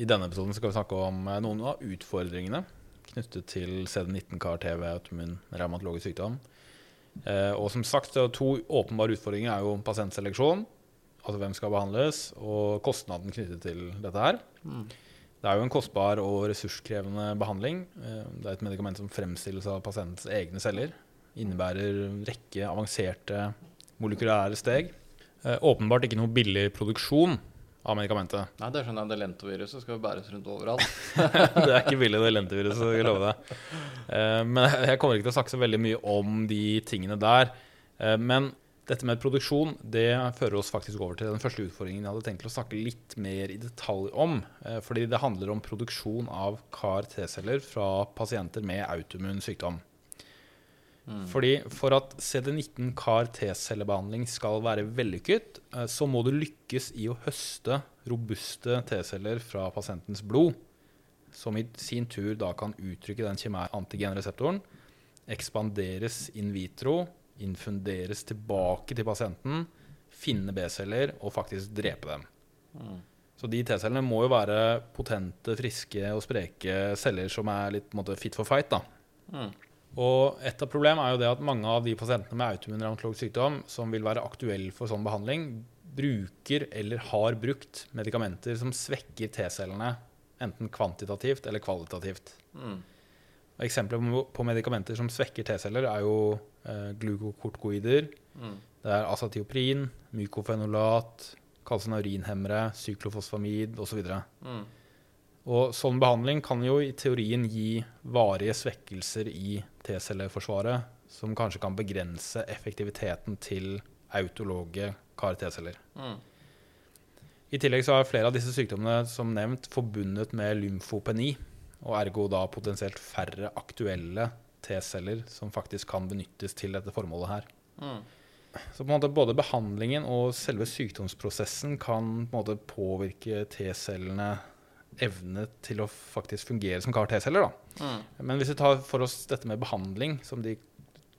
I denne episoden skal vi snakke om eh, noen av utfordringene knyttet til CD19-CAR-TV, autoimmun revmatologisk sykdom. Eh, og som sagt, to åpenbare utfordringer er jo pasientseleksjon, altså hvem skal behandles, og kostnaden knyttet til dette her. Det er jo en kostbar og ressurskrevende behandling. Eh, Det er et medikament som fremstilles av pasientens egne celler. Innebærer en rekke avanserte molekylære steg. Åpenbart ikke noe billig produksjon av medikamentet. Nei, det skjønner jeg. Det lentoviruset skal jo bæres rundt overalt. det er ikke billig, det lentoviruset, skal jeg love deg. Eh, Men jeg kommer ikke til å snakke så veldig mye om de tingene der. Eh, Men dette med produksjon det fører oss faktisk over til den første utfordringen jeg hadde tenkt å snakke litt mer i detalj om. Eh, Fordi det handler om produksjon av CAR-T-celler fra pasienter med autoimmun sykdom. Fordi For at CD19 CAR-T-cellebehandling skal være vellykket, eh, så må du lykkes i å høste robuste T-celler fra pasientens blod, som i sin tur da kan uttrykke den kjemære antigenreseptoren, ekspanderes in vitro, infunderes tilbake til pasienten, finne B-celler og faktisk drepe dem. Så de T-cellene må jo være potente, friske og spreke celler som er litt måte, fit for fight. da. Mm. Og et av problemet er jo det at mange av de pasientene med autoimmun revmatologisk sykdom som vil være aktuelle for sånn behandling, bruker eller har brukt medikamenter som svekker T-cellene, enten kvantitativt eller kvalitativt. Mm. Eksempler på- på medikamenter som svekker T-celler, er jo eh, glukokortikoider, Mm. det er asatioprin, mykofenolat, kalsinaurinhemmere, syklofosfamid osv. Mm. Og sånn behandling kan jo i teorien gi varige svekkelser i T-celleforsvaret, som kanskje kan begrense effektiviteten til autologe CAR-T-celler. Mm. I tillegg så er flere av disse sykdommene som nevnt forbundet med lymfopeni, og ergo da potensielt færre aktuelle T-celler som faktisk kan benyttes til dette formålet her. Mm. Så på en måte både behandlingen og selve sykdomsprosessen kan på en måte påvirke T-cellene evne til å faktisk fungere som CAR-T-celler. da. Mm. Men hvis vi tar for oss dette med behandling, som de,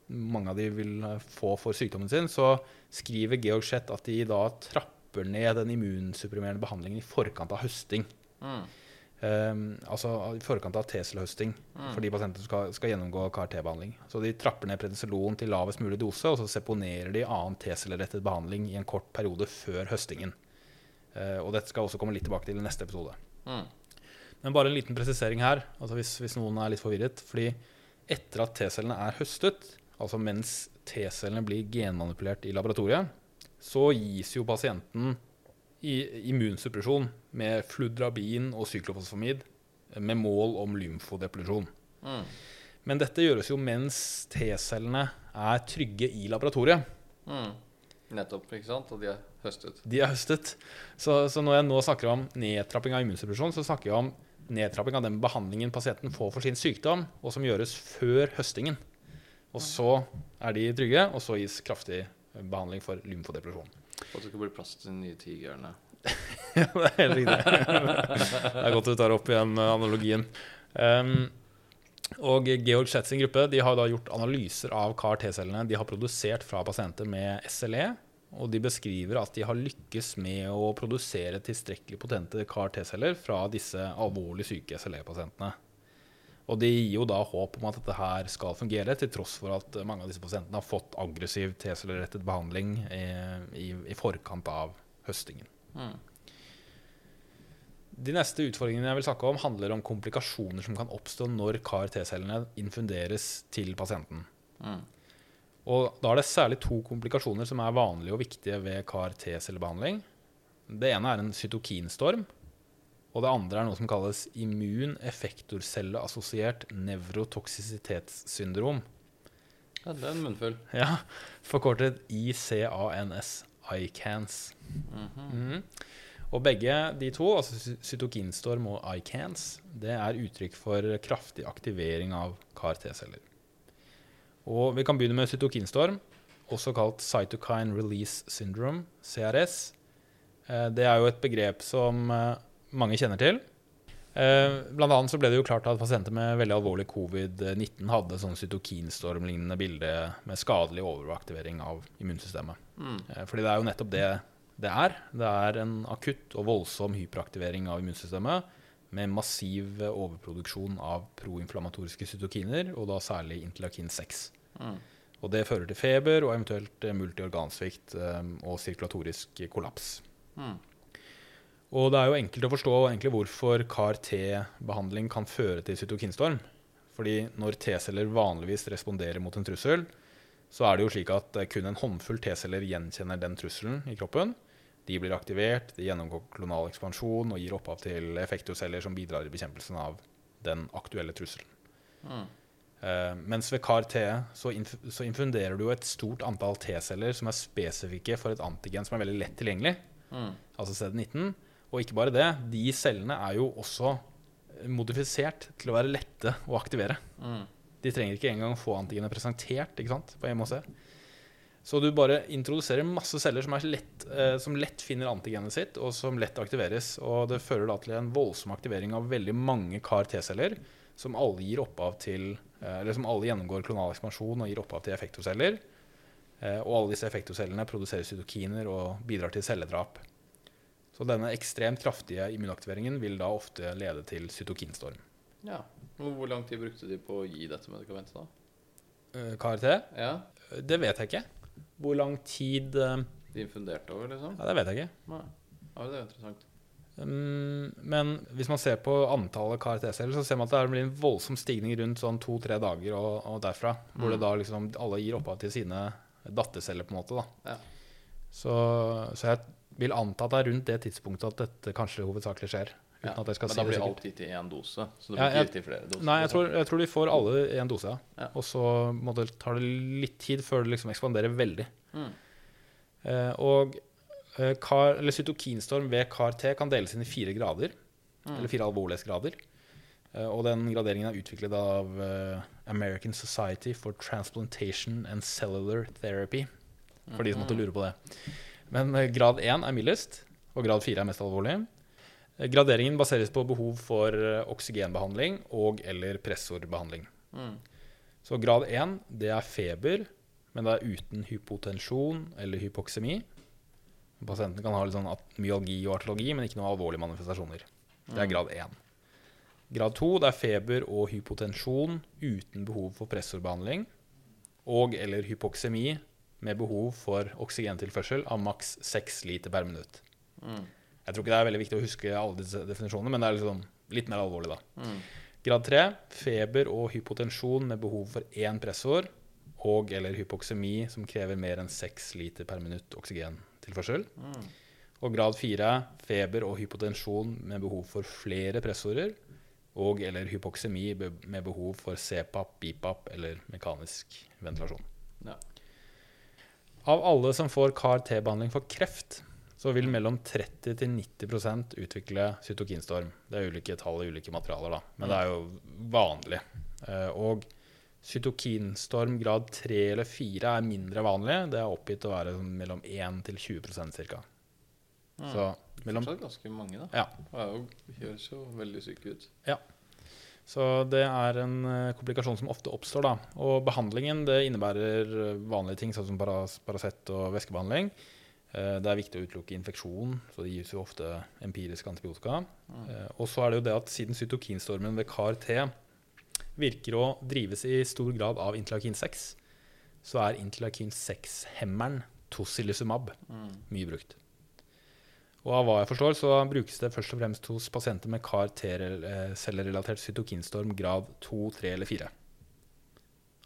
mange av de vil få for sykdommen sin, så skriver Georg Schett at de da trapper ned den immunsupprimerende behandlingen i forkant av høsting. Mm. Um, altså i forkant av T-cellehøsting Mm. for de pasientene som skal, skal gjennomgå CAR-T-behandling. Så de trapper ned prednisolon til lavest mulig dose, og så seponerer de annen T-cellerettet behandling i en kort periode før høstingen. Uh, og dette skal også komme litt tilbake til i neste episode. Men bare en liten presisering her, altså hvis, hvis noen er litt forvirret. Fordi etter at T-cellene er høstet, altså mens T-cellene blir genmanipulert i laboratoriet, så gis jo pasienten immunsuppresjon med fludrabin og syklofosfamid med mål om lymfodeplusjon. Mm. Men dette gjøres jo mens T-cellene er trygge i laboratoriet. Mm. Nettopp, ikke sant? Og de er høstet. De er høstet. Så, så når jeg nå snakker om nedtrapping av immunsuppresjon, så snakker jeg om nedtrapping av den behandlingen pasienten får for sin sykdom, og som gjøres før høstingen. Og så er de trygge, og så gis kraftig behandling for lymfodepresjon. Og at det skal bli plass til de nye tigrene. Ja, det er helt riktig. det er godt du tar opp igjen eh, analogien. Um, og Georg Schett sin gruppe de har da gjort analyser av CAR-T-cellene de har produsert fra pasienter med SLE. Og de beskriver at de har lykkes med å produsere tilstrekkelig potente CAR-T-celler fra disse alvorlig syke SLE-pasientene. Og det gir jo da håp om at dette her skal fungere, til tross for at mange av disse pasientene har fått aggressiv T-cellerettet behandling i, i, i forkant av høstingen. Mm. De neste utfordringene jeg vil snakke om, handler om komplikasjoner som kan oppstå når CAR-T-cellene infunderes til pasienten. Mm. Og da er det særlig to komplikasjoner som er vanlige og viktige ved CAR-T-cellebehandling. Det ene er en cytokinstorm, og det andre er noe som kalles immun effektorcelleassosiert nevrotoksisitetssyndrom. Ja, det er en munnfull. Ja, forkortet ICANS, ICANS. Mhm. Mhm. Og begge de to, altså cytokinstorm og ICANS, det er uttrykk for kraftig aktivering av CAR-T-celler. Og vi kan begynne med cytokinstorm, også kalt cytokine release syndrome, CRS. Eh, Det er jo et begrep som eh, mange kjenner til. Eh, Blant annet så ble det jo klart at pasienter med veldig alvorlig covid-19 hadde sånn cytokinstorm-lignende bilde med skadelig overaktivering av immunsystemet. Mm. Fordi det er jo nettopp det det er. Det er en akutt og voldsom hyperaktivering av immunsystemet med massiv overproduksjon av proinflammatoriske cytokiner, og da særlig interleukin 6. Mm. Og det fører til feber og eventuelt eh, multiorgansvikt eh, og sirkulatorisk kollaps. Mm. Og det er jo enkelt å forstå hvorfor CAR-T-behandling kan føre til cytokinstorm. Fordi når T-celler vanligvis responderer mot en trussel, så er det jo slik at eh, kun en håndfull T-celler gjenkjenner den trusselen i kroppen. De blir aktivert, de gjennomgår klonal ekspansjon og gir opphav til effektorceller som bidrar i bekjempelsen av den aktuelle trusselen. Mm. Uh, mens ved CAR-T så, inf så infunderer du et stort antall T-celler som er spesifikke for et antigen som er veldig lett tilgjengelig, Mm. altså CD19. Og ikke bare det, de cellene er jo også modifisert til å være lette å aktivere. Mm. De trenger ikke engang få antigenet presentert på MHC. Så du bare introduserer masse celler som, er lett, eh, som lett finner antigenet sitt, og som lett aktiveres. Og det fører da til en voldsom aktivering av veldig mange CAR-T-celler, som alle gir opphav til eh, Eller som alle gjennomgår klonal ekspansjon og gir opphav til effektorceller. Eh, og alle disse effektorcellene produserer cytokiner og bidrar til celledrap. Så denne ekstremt kraftige immunaktiveringen vil da ofte lede til cytokinstorm. Ja. Hvor lang tid brukte de på å gi dette medikamentet, da? Eh, CAR-T? Ja, Det vet jeg ikke. Hvor lang tid eh, De infunderte over, liksom? Ja, det vet jeg ikke. Nei. Ja, det er interessant. Um, men hvis man ser på antallet CAR-T-celler, så ser man at det blir en voldsom stigning rundt sånn to-tre dager og, og derfra. Hvor Mm. det da liksom alle gir opphav til sine datterceller, på en måte. da. Ja. Så, så jeg vil anta at det er rundt det tidspunktet at dette kanskje hovedsakelig skjer. Uten Ja. at jeg skal Men si da blir det alt gitt i én dose? Så det Ja, blir jeg- ikke gitt i flere doser? Nei, jeg tror, jeg tror de får alle i en dose. Ja. Ja. Og så må det, tar det litt tid før det liksom ekspanderer veldig. Mm. Eh, og eh, kar, eller cytokinstorm ved CAR-T kan deles inn i fire grader. Mm. Eller fire alvorlighetsgrader. Eh, og den graderingen er utviklet av eh, American Society for Transplantation and Cellular Therapy. For de som måtte Mhm. lure på det. Men eh, grad 1 er mildest, og grad 4 er mest alvorlig. Graderingen baseres på behov for eh, oksygenbehandling og eller pressorbehandling. Mm. Så grad 1 det er feber, men det er uten hypotensjon eller hypoksemi. Pasienten kan ha litt sånn myalgi og artologi, men ikke noen alvorlige manifestasjoner. Det er Mm. grad 1. Grad 2 det er feber og hypotensjon uten behov for pressorbehandling. Og eller hypoksemi med behov for oksygentilførsel av maks 6 liter per minutt. Mm. Jeg tror ikke det er veldig viktig å huske alle disse definisjonene, men det er liksom litt mer alvorlig, da. Mm. Grad 3 feber og hypotensjon med behov for én pressår og eller hypoksemi som krever mer enn 6 liter per minutt oksygentilførsel. Mm. Og grad 4 feber og hypotensjon med behov for flere pressorer og eller hypoksemi med behov for CPAP, BIPAP eller mekanisk ventilasjon. Ja. Av alle som får CAR-T-behandling for kreft, så vil mellom 30 til 90% utvikle cytokinstorm. Det er ulike tall i ulike materialer, da, men det er jo vanlig. Eh, Og cytokinstorm grad 3 eller 4 er mindre vanlig. Det er oppgitt å være sånn mellom 1 til 20 ca. Mm. Så mellom Fortsatt ganske mange, da. Ja. Det høres jo veldig syke ut. Ja. Så det er en eh, komplikasjon som ofte oppstår. da. Og behandlingen det innebærer vanlige ting sånn som Paracet og væskebehandling. Eh, Det er viktig å utelukke infeksjon, så det gis jo ofte empirisk antibiotika. Mm. Eh, Og så er det jo det at siden cytokinstormen ved CAR-T virker å drives i stor grad av interleukin 6, så er interleukin 6-hemmeren tocilizumab Mm. mye brukt. Og av hva jeg forstår, så brukes det først og fremst hos pasienter med CAR-T-cellerelatert cytokinstorm grad 2, 3 eller 4.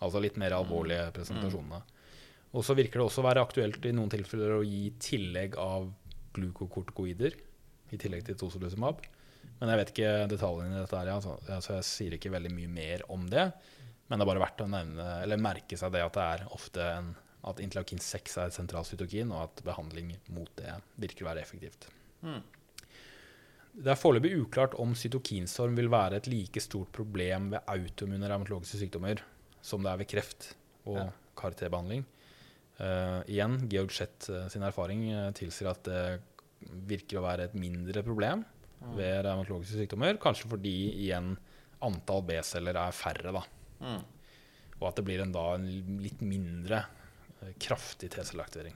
Altså litt mer alvorlige presentasjonene. Og så virker det også å være aktuelt i noen tilfeller å gi tillegg av glukokortikoider i tillegg til tocilizumab. Men jeg vet ikke detaljene i dette. her, så altså jeg sier ikke veldig mye mer om det. Men det er bare verdt å nevne, eller merke seg det at det er ofte en, at interleukin 6 er et sentralt cytokin, og at behandling mot det virker å være effektivt. Mm. Det er foreløpig uklart om cytokinstorm vil være et like stort problem ved autoimmune revmatologiske sykdommer som det er ved kreft og Ja. CAR-T-behandling. Eh, igjen, Georg Schett eh, sin erfaring uh, tilsier at det virker å være et mindre problem Mm. ved revmatologiske sykdommer. Kanskje fordi igjen antall B-celler er færre, da. Mm. Og at det blir en, da en litt mindre eh, kraftig T-celleaktivering.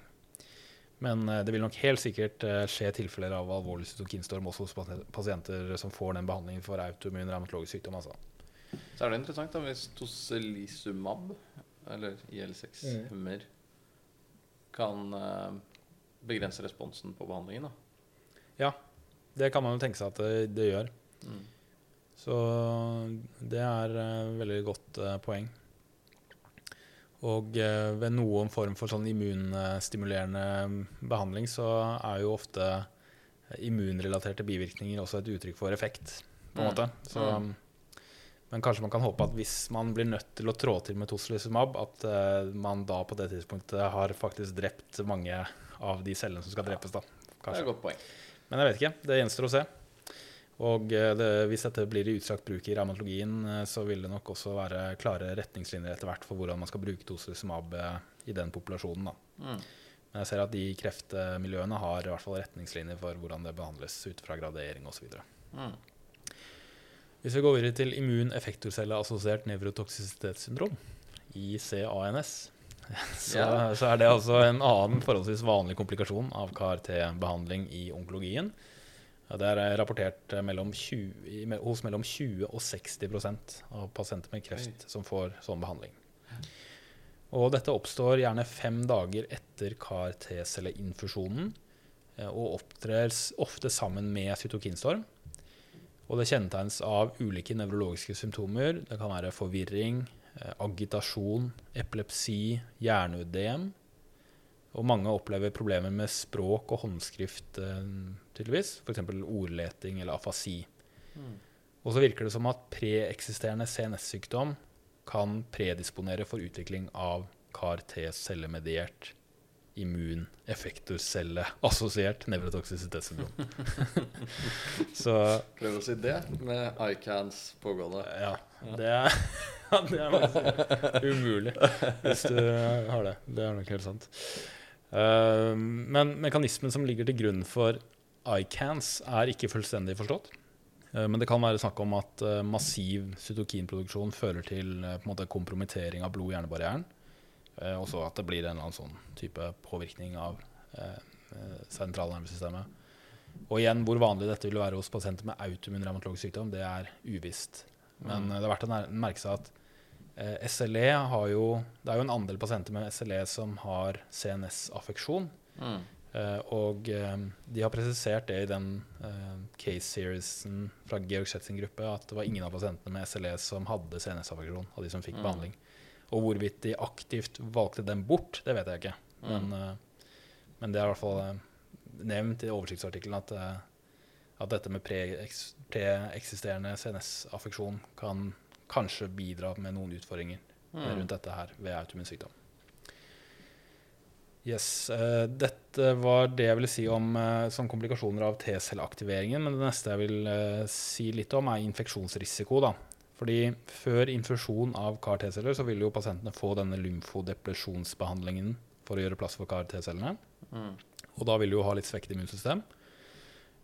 Men det vil nok helt sikkert skje tilfeller av alvorlig cytokinstorm også hos pasienter som får den behandlingen for autoimmun revmatologisk sykdom. Altså. Så er det interessant da hvis tocilizumab, eller IL6-hemmer, kan eh, begrense responsen på behandlingen. da. Det kan man jo tenke seg at det, det gjør. Mm. Så det er et veldig godt uh, poeng. Og uh, ved noen form for sånn immunstimulerende behandling så er jo ofte immunrelaterte bivirkninger også et uttrykk for effekt, på en Mm. måte. Så, Mm. Men kanskje man kan håpe at hvis man blir nødt til å trå til med tocilizumab, at uh, man da på det tidspunktet har faktisk drept mange av de cellene som skal drepes, da. Det er et godt poeng. Men jeg vet ikke. Det gjenstår å se. Og eh, det, hvis dette blir i utstrakt bruk i revmatologien, eh, så vil det nok også være klare retningslinjer etter hvert for hvordan man skal bruke tocilizumab eh, i den populasjonen. Da. Mm. Men jeg ser at de kreftmiljøene har i hvert fall retningslinjer for hvordan det behandles ut fra gradering osv. Mm. Hvis vi går videre til immuneffektorcelleassosiert nevrotoksisitetssyndrom, ICANS, så, så er det altså en annen forholdsvis vanlig komplikasjon av KRT-behandling i onkologien. Det er rapportert mellom 20, hos mellom 20 og 60% av pasienter med kreft som får sånn behandling. Og dette oppstår gjerne fem dager etter CAR-T-celleinfusjonen eh, og opptrer ofte sammen med cytokinstorm. Og det kjennetegnes av ulike nevrologiske symptomer. Det kan være forvirring, eh, agitasjon, epilepsi, hjerneødem. Og mange opplever problemer med språk og håndskrift, eh, tydeligvis. F.eks. ordleting eller afasi. Mm. Og så virker det som at preeksisterende CNS-sykdom kan predisponere for utvikling av CAR-T-cellemediert immuneffektorcelle-assosiert nevrotoksisitetssyndrom. så Prøv å si det med ICANS pågående. ja, det er, det er umulig hvis du har det. Det er nok helt sant. Eh, men mekanismen som ligger til grunn for ICANS, er ikke fullstendig forstått. Eh, Men det kan være snakk om at eh, massiv cytokinproduksjon fører til eh, på en måte kompromittering av blod-hjernebarrieren. Eh, Og så at det blir en eller annen sånn type påvirkning av eh, eh, sentralnervesystemet. Og igjen, hvor vanlig dette vil være hos pasienter med autoimmun revmatologisk sykdom, det er uvisst. Men Mm. eh, det er verdt å merke seg at eh, SLE har jo Det er jo en andel pasienter med SLE som har CNS-affeksjon. Mm. Eh, og eh, de har presisert det i den eh, case-seriesen fra Georg Schett sin gruppe, at det var ingen av pasientene med SLE som hadde CNS-affeksjon, av de som fikk Mm. behandling. Og hvorvidt de aktivt valgte den bort, det vet jeg ikke. Men, Mm. eh, men det er i hvert fall eh, nevnt i oversiktsartikkelen at, eh, at dette med pre-eks- pre-eksisterende CNS-affeksjon kan kanskje bidra med noen utfordringer Mm. rundt dette her ved autoimmun sykdom. Yes, uh, Dette var det jeg ville si om uh, komplikasjoner av T-celleaktiveringen. Men det neste jeg vil uh, si litt om, er infeksjonsrisiko. da. Fordi Før infusjon av CAR-T-celler så vil jo pasientene få denne lymfodepresjonsbehandlingen for å gjøre plass for CAR-T-cellene. Mm. Og da vil de jo ha litt svekket immunsystem.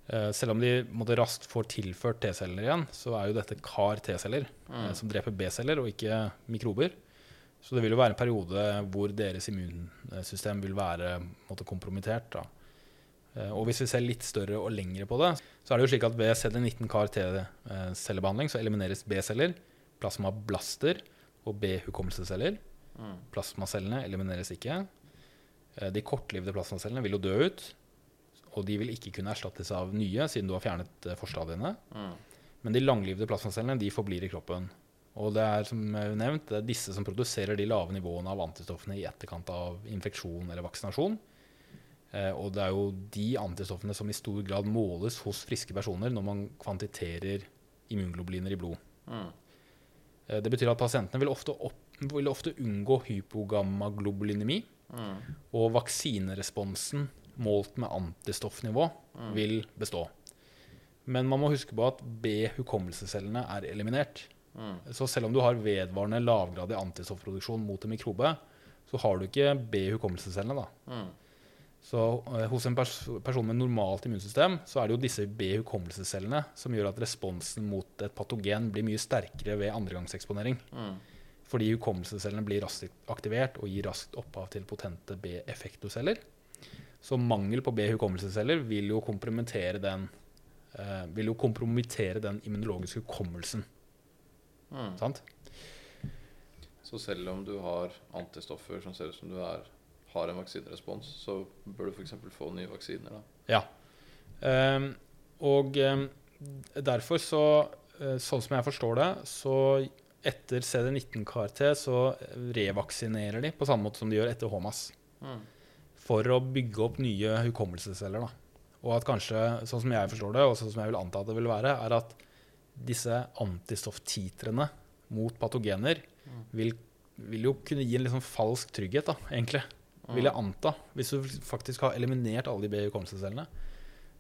Eh, Selv om de måtte raskt får tilført T-celler igjen, så er jo dette CAR-T-celler Mm. eh, som dreper B-celler og ikke mikrober. Så det vil jo være en periode hvor deres immunsystem vil være kompromittert. Da. Eh, Og hvis vi ser litt større og lengre på det, så er det jo slik at ved CD19 CAR-T-cellebehandling så elimineres B-celler, plasmablaster og B-hukommelsesceller. Mm. Plasmacellene elimineres ikke. Eh, De kortlivede plasmacellene vil jo dø ut, og de vil ikke kunne erstattes av nye, siden du har fjernet eh, forstadiene. Mm. Men de langlivede plasmacellene de forblir i kroppen. Og det er som nevnt, det er disse som produserer de lave nivåene av antistoffene i etterkant av infeksjon eller vaksinasjon. Eh, og det er jo de antistoffene som i stor grad måles hos friske personer når man kvantiterer immunglobuliner i blod. Mm. Eh, det betyr at pasientene vil ofte, opp, vil ofte unngå hypogammaglobulinemi, Mm. og vaksineresponsen målt med antistoffnivå Mm. vil bestå. Men man må huske på at B-hukommelsescellene er eliminert. Mm. Så selv om du har vedvarende lavgradig antistoffproduksjon mot en mikrobe, så har du ikke B-hukommelsescellene. da. Så eh, hos en pers person med normalt immunsystem, så er det jo disse B-hukommelsescellene som gjør at responsen mot et patogen blir mye sterkere ved andregangseksponering. Mm. Fordi hukommelsescellene blir raskt aktivert og gir raskt opphav til potente B-effektoceller. Så mangel på B-hukommelsesceller vil jo kompromittere den eh, vil jo kompromittere den immunologiske hukommelsen. Mm. Sant? Så selv om du har antistoffer som ser ut som du er, har en vaksinerespons, så bør du f.eks. få nye vaksiner. da. Ja. Um, og um, derfor så, eh, sånn som jeg forstår det, så etter CD19-KRT så revaksinerer de på samme måte som de gjør etter HMAS. Mm. For å bygge opp nye hukommelsesceller. da. Og at kanskje, sånn som jeg forstår det, og sånn som jeg vil anta at det vil være, er at disse antistofftitrene mot patogener vil, vil jo kunne gi en sånn falsk trygghet, da, egentlig. Vil jeg anta. Hvis du faktisk har eliminert alle de B-hukommelsescellene,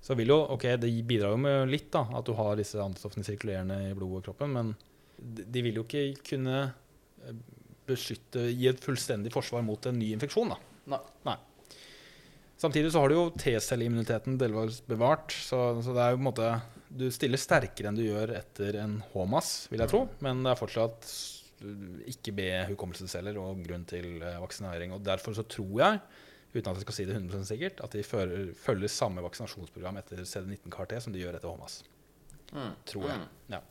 så vil jo Ok, det bidrar jo med litt, da, at du har disse antistoffene sirkulerende i blodet og kroppen, men de vil jo ikke kunne eh, beskytte Gi et fullstendig forsvar mot en ny infeksjon, da. Nei. Samtidig så har du jo T-celleimmuniteten delvis bevart, så, så det er jo på en måte Du stiller sterkere enn du gjør etter en HMAS, vil jeg tro, men det er fortsatt ikke be hukommelsesceller og grunn til eh, vaksinering. Og derfor så tror jeg, uten at jeg skal si det 100 sikkert, at de fører, følger samme vaksinasjonsprogram etter CD19-KRT som de gjør etter HMAS. Mm. Tror jeg. Mm. Ja.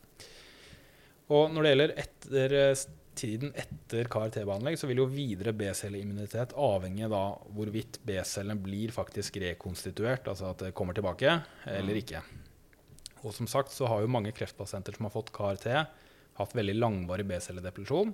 Og når det gjelder etter, eh, tiden etter KRT-behandling, så vil jo videre B-celleimmunitet avhenge da hvorvidt B-cellene blir faktisk rekonstituert, altså at det kommer tilbake, eller Mm. ikke. Og som sagt så har jo mange kreftpasienter som har fått KRT, hatt veldig langvarig B-celledepresjon.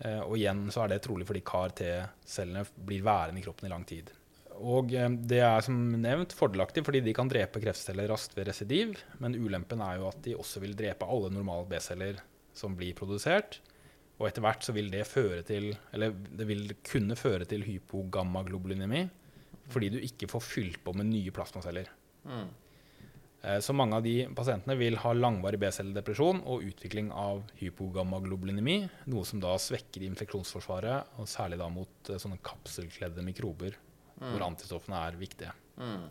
Eh, og igjen så er det trolig fordi KRT-cellene blir værende i kroppen i lang tid. Og eh, det er som nevnt fordelaktig fordi de kan drepe kreftceller raskt ved residiv, men ulempen er jo at de også vil drepe alle normale B-celler som blir produsert. Og etter hvert så vil det føre til Eller det vil kunne føre til hypogammaglobulinemi fordi du ikke får fylt på med nye plasmaceller. Mm. Eh, Så mange av de pasientene vil ha langvarig B-celledepresjon og utvikling av hypogammaglobulinemi, noe som da svekker infeksjonsforsvaret, og særlig da mot eh, sånne kapselkledde mikrober, hvor antistoffene er viktige. Mm.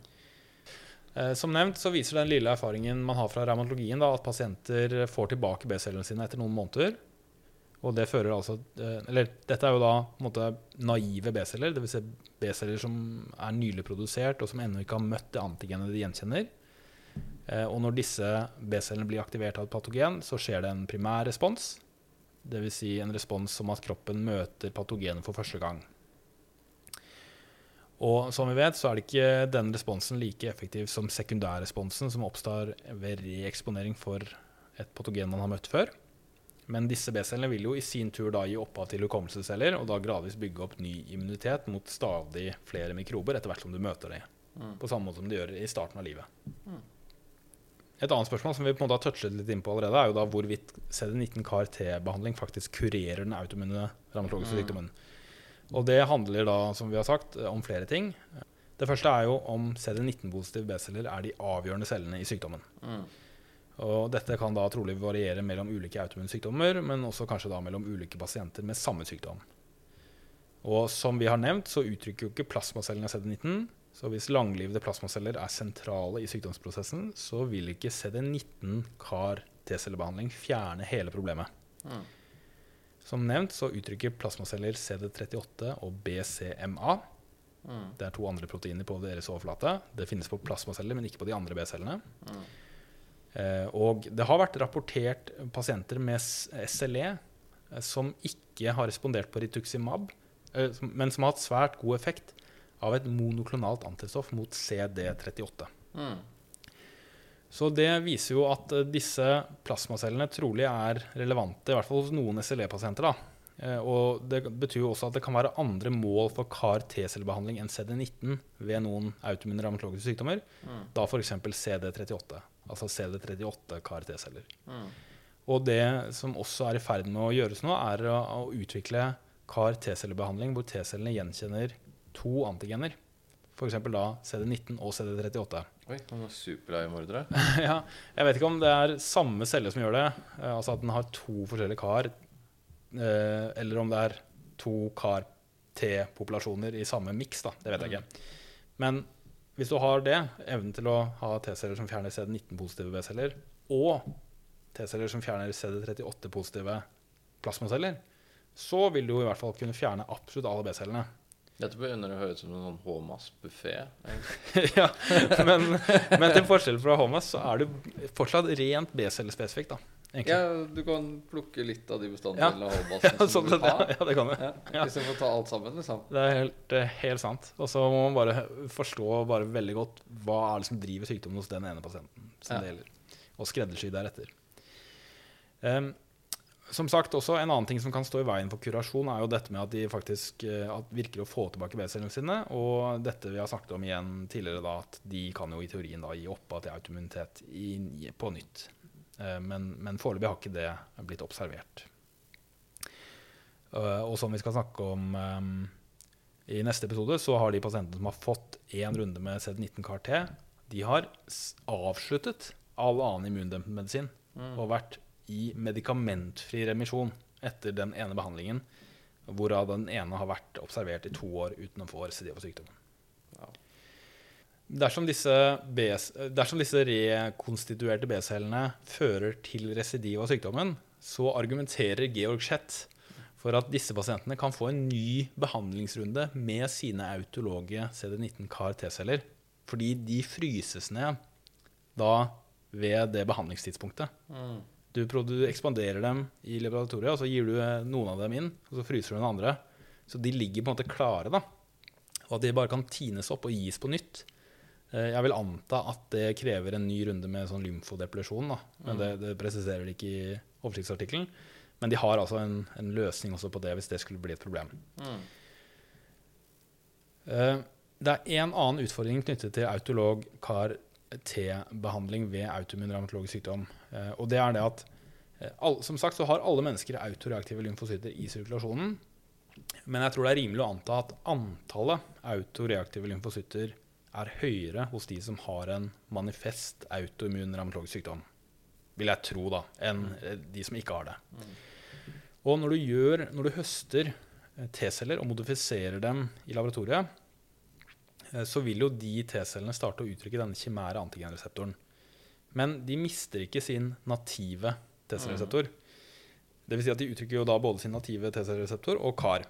Eh, Som nevnt så viser den lille erfaringen man har fra revmatologien da, at pasienter får tilbake B-cellene sine etter noen måneder. Og det fører altså Eller dette er jo da måte naive B-celler, dvs. Si B-celler som er nylig produsert, og som ennå ikke har møtt det antigenet de gjenkjenner. Eh, Og når disse B-cellene blir aktivert av et patogen, så skjer det en primær respons. Dvs. Si en respons som at kroppen møter patogenet for første gang. Og som vi vet, så er det ikke den responsen like effektiv som sekundærresponsen som oppstår ved reeksponering for et patogen man har møtt før. Men disse B-cellene vil jo i sin tur da gi opphav til hukommelsesceller, og da gradvis bygge opp ny immunitet mot stadig flere mikrober etter hvert som du møter dem. Mm. På samme måte som de gjør i starten av livet. Mm. Et annet spørsmål som vi på en måte har touchet litt inn på allerede, er jo da hvorvidt CD19 KRT-behandling faktisk kurerer den autoimmune revmatologiske Mm. sykdommen. Og det handler da, som vi har sagt, om flere ting. Det første er jo om CD19-positive B-celler er de avgjørende cellene i sykdommen. Mm. Og dette kan da trolig variere mellom ulike autoimmune sykdommer, men også kanskje da mellom ulike pasienter med samme sykdom. Og som vi har nevnt, så uttrykker jo ikke plasmacellene CD19. Så hvis langlivede plasmaceller er sentrale i sykdomsprosessen, så vil ikke CD19 CAR T-cellebehandling fjerne hele problemet. Mm. Som nevnt så uttrykker plasmaceller CD38 og BCMA. Mm. Det er to andre proteiner på deres overflate. Det finnes på plasmaceller, men ikke på de andre B-cellene. Mm. Eh, og det har vært rapportert pasienter med SLE eh, som ikke har respondert på rituximab, eh, men som har hatt svært god effekt av et monoklonalt antistoff mot CD38. Mm. Så det viser jo at eh, disse plasmacellene trolig er relevante, i hvert fall hos noen SLE-pasienter. da. Eh, Og det betyr jo også at det kan være andre mål for CAR T-cellebehandling enn CD19 ved noen autoimmune revmatologiske sykdommer, Mm. da f.eks. CD38, altså CD38 CAR T-celler. Mm. Og det som også er i ferd med å gjøres nå, er å, å utvikle CAR T-cellebehandling hvor T-cellene gjenkjenner to antigener. F.eks. da CD19 og CD38. Oi, han er superleiemordere. ja, jeg vet ikke om det er samme celle som gjør det, eh, altså at den har to forskjellige CAR, eh, eller om det er to kar-T-populasjoner i samme miks. Det vet jeg ikke. Men hvis du har det, evnen til å ha T-celler som fjerner CD19-positive B-celler, og T-celler som fjerner CD38-positive plasmaceller, så vil du i hvert fall kunne fjerne absolutt alle B-cellene. Dette begynner å høres ut som en sånn HMAS-buffé. ja, men, men til forskjell fra HMS så er det fortsatt rent B-cellespesifikt. da, egentlig. Ja, du kan plukke litt av de bestanddelene av HMAS-en Ja, som sånn du sett, vil ja, ha. ja, det kan du. Ja, Ja. Istedenfor å ta alt sammen, liksom. Det er helt, eh, helt sant. Og så må man bare forstå bare veldig godt hva er det som driver sykdommen hos den ene pasienten. som Ja. det gjelder, Og skreddersy deretter. Em, som sagt, også En annen ting som kan stå i veien for kurasjon, er jo dette med at de faktisk eh, at virker å få tilbake B-cellene sine. Og dette vi har snakket om igjen tidligere, da, at de kan jo i teorien da gi opp til autoimmunitet på nytt. Eh, men men foreløpig har ikke det blitt observert. Eh, og som vi skal snakke om i neste episode, så har de pasientene som har fått én runde med CD19-CAR-T, de har avsluttet all annen immundempende medisin og vært i medikamentfri remisjon etter den ene behandlingen, hvorav den ene har vært observert i to år uten å få residiv av sykdommen. Dersom disse, BS, dersom disse rekonstituerte B-cellene fører til residiv av sykdommen, så argumenterer Georg Schett for at disse pasientene kan få en ny behandlingsrunde med sine autologe CD19 CAR T-celler, fordi de fryses ned da ved det behandlingstidspunktet. Mm. Du, du ekspanderer dem i laboratoriet, og så gir du eh, noen av dem inn, og så fryser du den andre. Så de ligger på en måte klare, da. Og at de bare kan tines opp og gis på nytt. Eh, Jeg vil anta at det krever en ny runde med sånn lymfodepresjon, da. Men det, det presiserer de ikke i oversiktsartikkelen. Men de har altså en, en løsning også på det hvis det skulle bli et problem. Mm. Eh, Det er en annen utfordring knyttet til autolog CAR-T-behandling ved autoimmun revmatologisk sykdom. Eh, Og det er det at eh, som sagt så har alle mennesker autoreaktive lymfocytter i sirkulasjonen. Men jeg tror det er rimelig å anta at antallet autoreaktive lymfocytter er høyere hos de som har en manifest autoimmun revmatologisk sykdom. Vil jeg tro, da, enn eh, de som ikke har det. Og når du, gjør, når du høster T-celler og modifiserer dem i laboratoriet, så vil jo de T-cellene starte å uttrykke denne kimære antigenreseptoren. Men de mister ikke sin native T-cellereseptor. Det vil si at de uttrykker jo da både sin native T-cellereseptor og CAR.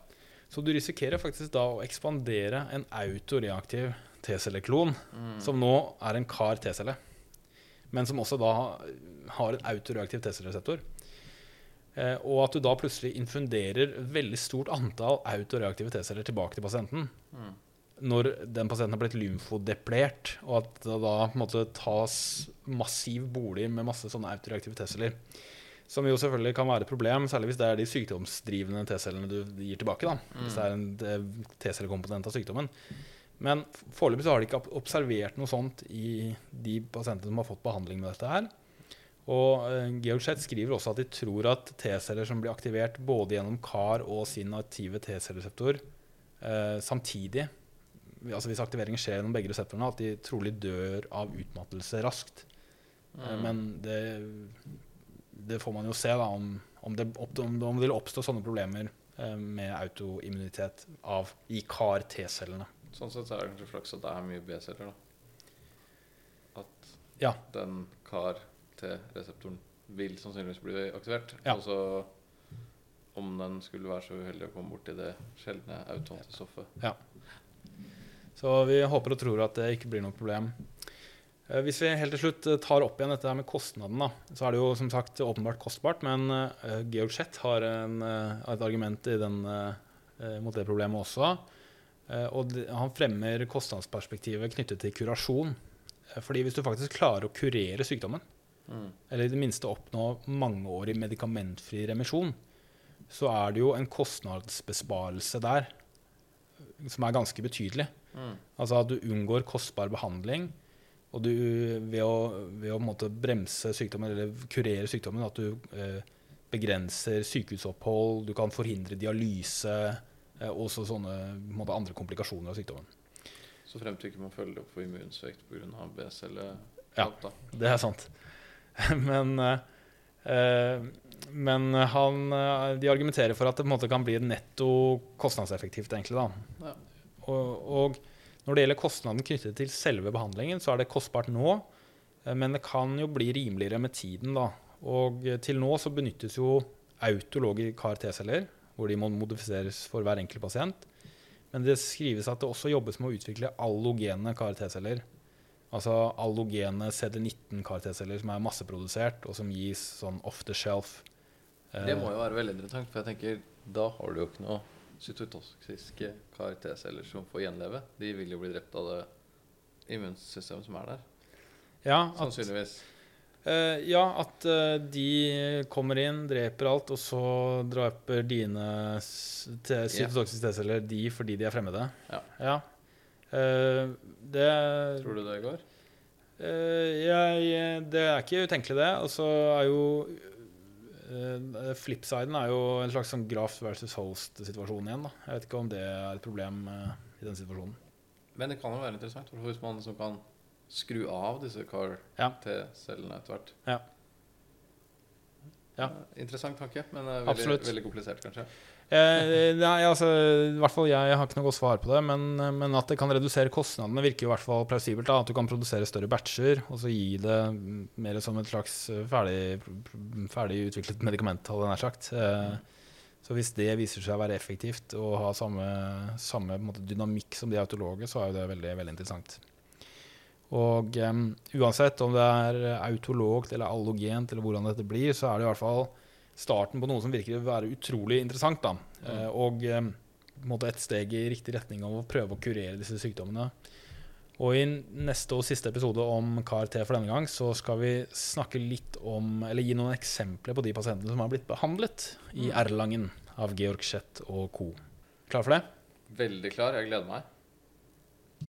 Så du risikerer faktisk da å ekspandere en autoreaktiv T-celleklon, som nå er en CAR T-celle, men som også da har en autoreaktiv T-cellereseptor. Eh, og at du da plutselig infunderer veldig stort antall autoreaktive T-celler tilbake til pasienten Mm. Når den pasienten har blitt lymfodeplert, og at det da på en måte tas massiv bolig med masse sånne autoreaktive T-celler. Som jo selvfølgelig kan være et problem, særlig hvis det er de sykdomsdrivende T-cellene du gir tilbake. da, Hvis det er en T-cellekomponent av sykdommen. Men foreløpig så har de ikke observert noe sånt i de pasientene som har fått behandling med dette her. Og eh, Georg Schett skriver også at de tror at T-celler som blir aktivert både gjennom CAR og sin native T-cellereseptor eh, samtidig, altså hvis aktiveringen skjer gjennom begge reseptorene, at de trolig dør av utmattelse raskt. Eh, Mm. Men det, det får man jo se, da, om, om, det, om, om det vil oppstå sånne problemer eh, med autoimmunitet av, i CAR-T-cellene. Sånn sett er det kanskje flaks at det er mye B-celler, da. At Ja. den CAR-T-reseptoren vil sannsynligvis bli aktivert. Ja. Og så om den skulle være så uheldig å komme borti det sjeldne autoantistoffet. Så vi håper og tror at det ikke blir noe problem. Eh, Hvis vi helt til slutt eh, tar opp igjen dette med kostnaden, da, så er det jo som sagt åpenbart kostbart, men eh, Georg Schett har en, et argument i den, mot det problemet også. Og han fremmer kostnadsperspektivet knyttet til kurasjon. Fordi hvis du faktisk klarer å kurere sykdommen, Mm. eller i det minste oppnå mangeårig medikamentfri remisjon, så er det jo en kostnadsbesparelse der som er ganske betydelig. Mm. Altså at du unngår kostbar behandling, og du ved å, ved å måte bremse sykdommen, eller kurere sykdommen, at du eh, begrenser sykehusopphold, du kan forhindre dialyse, eh, og sånne måte, andre komplikasjoner av sykdommen. Så frem til ikke man følger opp for immunsvekt pga. B-celle. Ja. da. Det er sant. Men, eh, men han, eh, de argumenterer for at det måte kan bli et netto kostnadseffektivt, egentlig. da. Ja. Og, og når det gjelder kostnaden knyttet til selve behandlingen, så er det kostbart nå, eh, men det kan jo bli rimeligere med tiden. da. Og eh, til nå så benyttes jo autologe CAR-T-celler, hvor de må modifiseres for hver enkelt pasient. Men det skrives at det også jobbes med å utvikle allogene CAR-T-celler. Altså allogene CD19 CAR-T-celler som er masseprodusert, og som gis sånn off the shelf. Det må jo være veldig interessant, for jeg tenker da har du jo ikke noe cytotoksiske CAR-T-celler som får gjenleve. De vil jo bli drept av det immunsystemet som er der. Ja, at, Sannsynligvis. eh, ja, at uh, de kommer inn, dreper alt, og så dreper dine cytotoksiske T-celler de fordi de er fremmede. Ja. Eh, det Tror du det går? Jeg, det er ikke utenkelig, det. Og så er jo uh, Flipsiden er jo en slags sånn graft versus host-situasjon igjen. da. Jeg vet ikke om det er et problem uh, i den situasjonen. Men det kan jo være interessant hvis man liksom kan skru av disse Ja. CAR-T-cellene etter hvert. Ja. Ja. Eh, Interessant tanke, men eh, veldig, veldig komplisert, kanskje. Eh, nei, altså, i hvert fall Jeg har ikke noe godt svar på det, men, men at det kan redusere kostnadene, virker i hvert fall plausibelt. da, At du kan produsere større batcher og så gi det mer som et slags eh, ferdig, ferdig utviklet medikament. hadde jeg sagt. Eh, så hvis det viser seg å være effektivt og ha samme, samme måte, dynamikk som de autologe, så er jo det veldig, veldig interessant. Og um, uansett om det er autologt eller allogent, eller hvordan dette blir, så er det i hvert fall starten på noe som virker å være utrolig interessant. Da. Eh, og eh, på en måte et steg i riktig retning av å prøve å kurere disse sykdommene. Og i neste og siste episode om CAR-T for denne gang, så skal vi snakke litt om, eller gi noen eksempler på de pasientene som har blitt behandlet i Erlangen av Georg Schett og co. Klar for det? Veldig klar. Jeg gleder meg.